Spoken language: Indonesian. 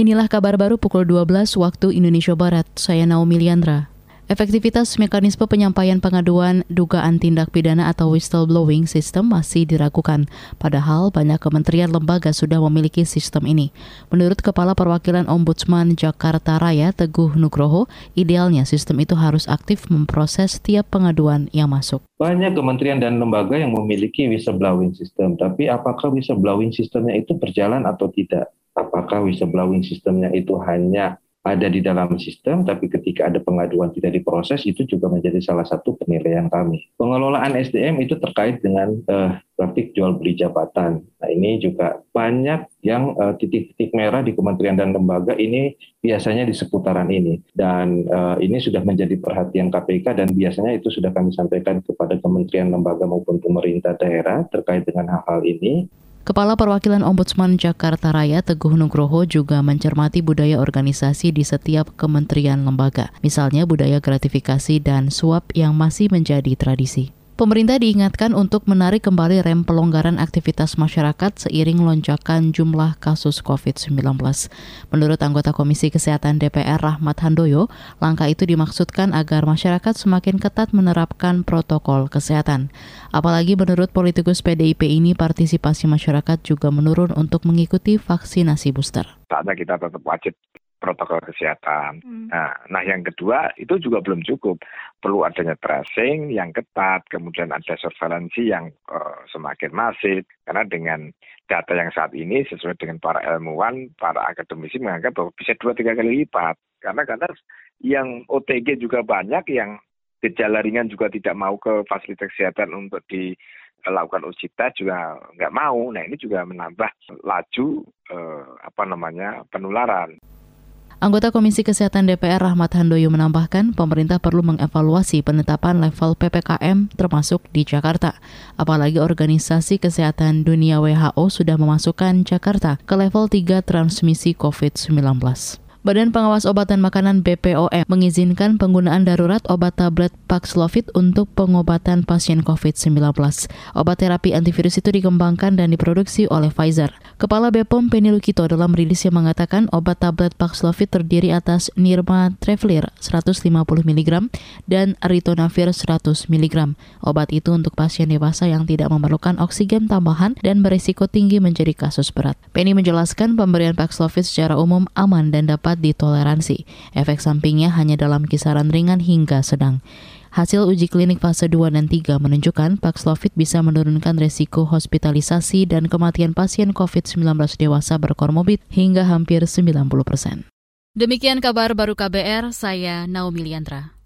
Inilah kabar baru pukul 12 waktu Indonesia Barat. Saya Naomi Liandra. Efektivitas mekanisme penyampaian pengaduan dugaan tindak pidana atau whistleblowing system masih diragukan, padahal banyak kementerian lembaga sudah memiliki sistem ini. Menurut Kepala Perwakilan Ombudsman Jakarta Raya Teguh Nugroho, idealnya sistem itu harus aktif memproses setiap pengaduan yang masuk. Banyak kementerian dan lembaga yang memiliki whistleblowing system, tapi apakah whistleblowing sistemnya itu berjalan atau tidak? Apakah whistleblowing sistemnya itu hanya ada di dalam sistem, tapi ketika ada pengaduan tidak diproses, itu juga menjadi salah satu penilaian kami. Pengelolaan SDM itu terkait dengan uh, praktik jual beli jabatan. Nah ini juga banyak yang uh, titik-titik merah di kementerian dan lembaga ini biasanya di seputaran ini. Dan uh, ini sudah menjadi perhatian KPK dan biasanya itu sudah kami sampaikan kepada kementerian lembaga maupun pemerintah daerah terkait dengan hal-hal ini. Kepala Perwakilan Ombudsman Jakarta Raya Teguh Nugroho juga mencermati budaya organisasi di setiap kementerian lembaga, misalnya budaya gratifikasi dan suap yang masih menjadi tradisi. Pemerintah diingatkan untuk menarik kembali rem pelonggaran aktivitas masyarakat seiring lonjakan jumlah kasus COVID-19. Menurut anggota Komisi Kesehatan DPR Rahmat Handoyo, langkah itu dimaksudkan agar masyarakat semakin ketat menerapkan protokol kesehatan. Apalagi menurut politikus PDIP ini partisipasi masyarakat juga menurun untuk mengikuti vaksinasi booster. Saatnya kita tetap wajib protokol kesehatan. Hmm. Nah, nah yang kedua itu juga belum cukup. Perlu adanya tracing yang ketat, kemudian ada surveillance yang uh, semakin masif. Karena dengan data yang saat ini sesuai dengan para ilmuwan, para akademisi menganggap bahwa bisa dua tiga kali lipat. Karena karena yang OTG juga banyak, yang gejala ringan juga tidak mau ke fasilitas kesehatan untuk di lakukan uji tes juga nggak mau. Nah ini juga menambah laju eh, apa namanya penularan. Anggota Komisi Kesehatan DPR Rahmat Handoyo menambahkan, pemerintah perlu mengevaluasi penetapan level PPKM termasuk di Jakarta. Apalagi Organisasi Kesehatan Dunia WHO sudah memasukkan Jakarta ke level 3 transmisi COVID-19. Badan Pengawas Obat dan Makanan BPOM mengizinkan penggunaan darurat obat tablet Paxlovid untuk pengobatan pasien COVID-19. Obat terapi antivirus itu dikembangkan dan diproduksi oleh Pfizer. Kepala BPOM Penny Lukito dalam rilisnya mengatakan obat tablet Paxlovid terdiri atas Nirma Trevlir 150 mg dan Ritonavir 100 mg. Obat itu untuk pasien dewasa yang tidak memerlukan oksigen tambahan dan berisiko tinggi menjadi kasus berat. Penny menjelaskan pemberian Paxlovid secara umum aman dan dapat dapat ditoleransi. Efek sampingnya hanya dalam kisaran ringan hingga sedang. Hasil uji klinik fase 2 dan 3 menunjukkan Paxlovid bisa menurunkan resiko hospitalisasi dan kematian pasien COVID-19 dewasa berkormobit hingga hampir 90 persen. Demikian kabar baru KBR, saya Naomi Liandra.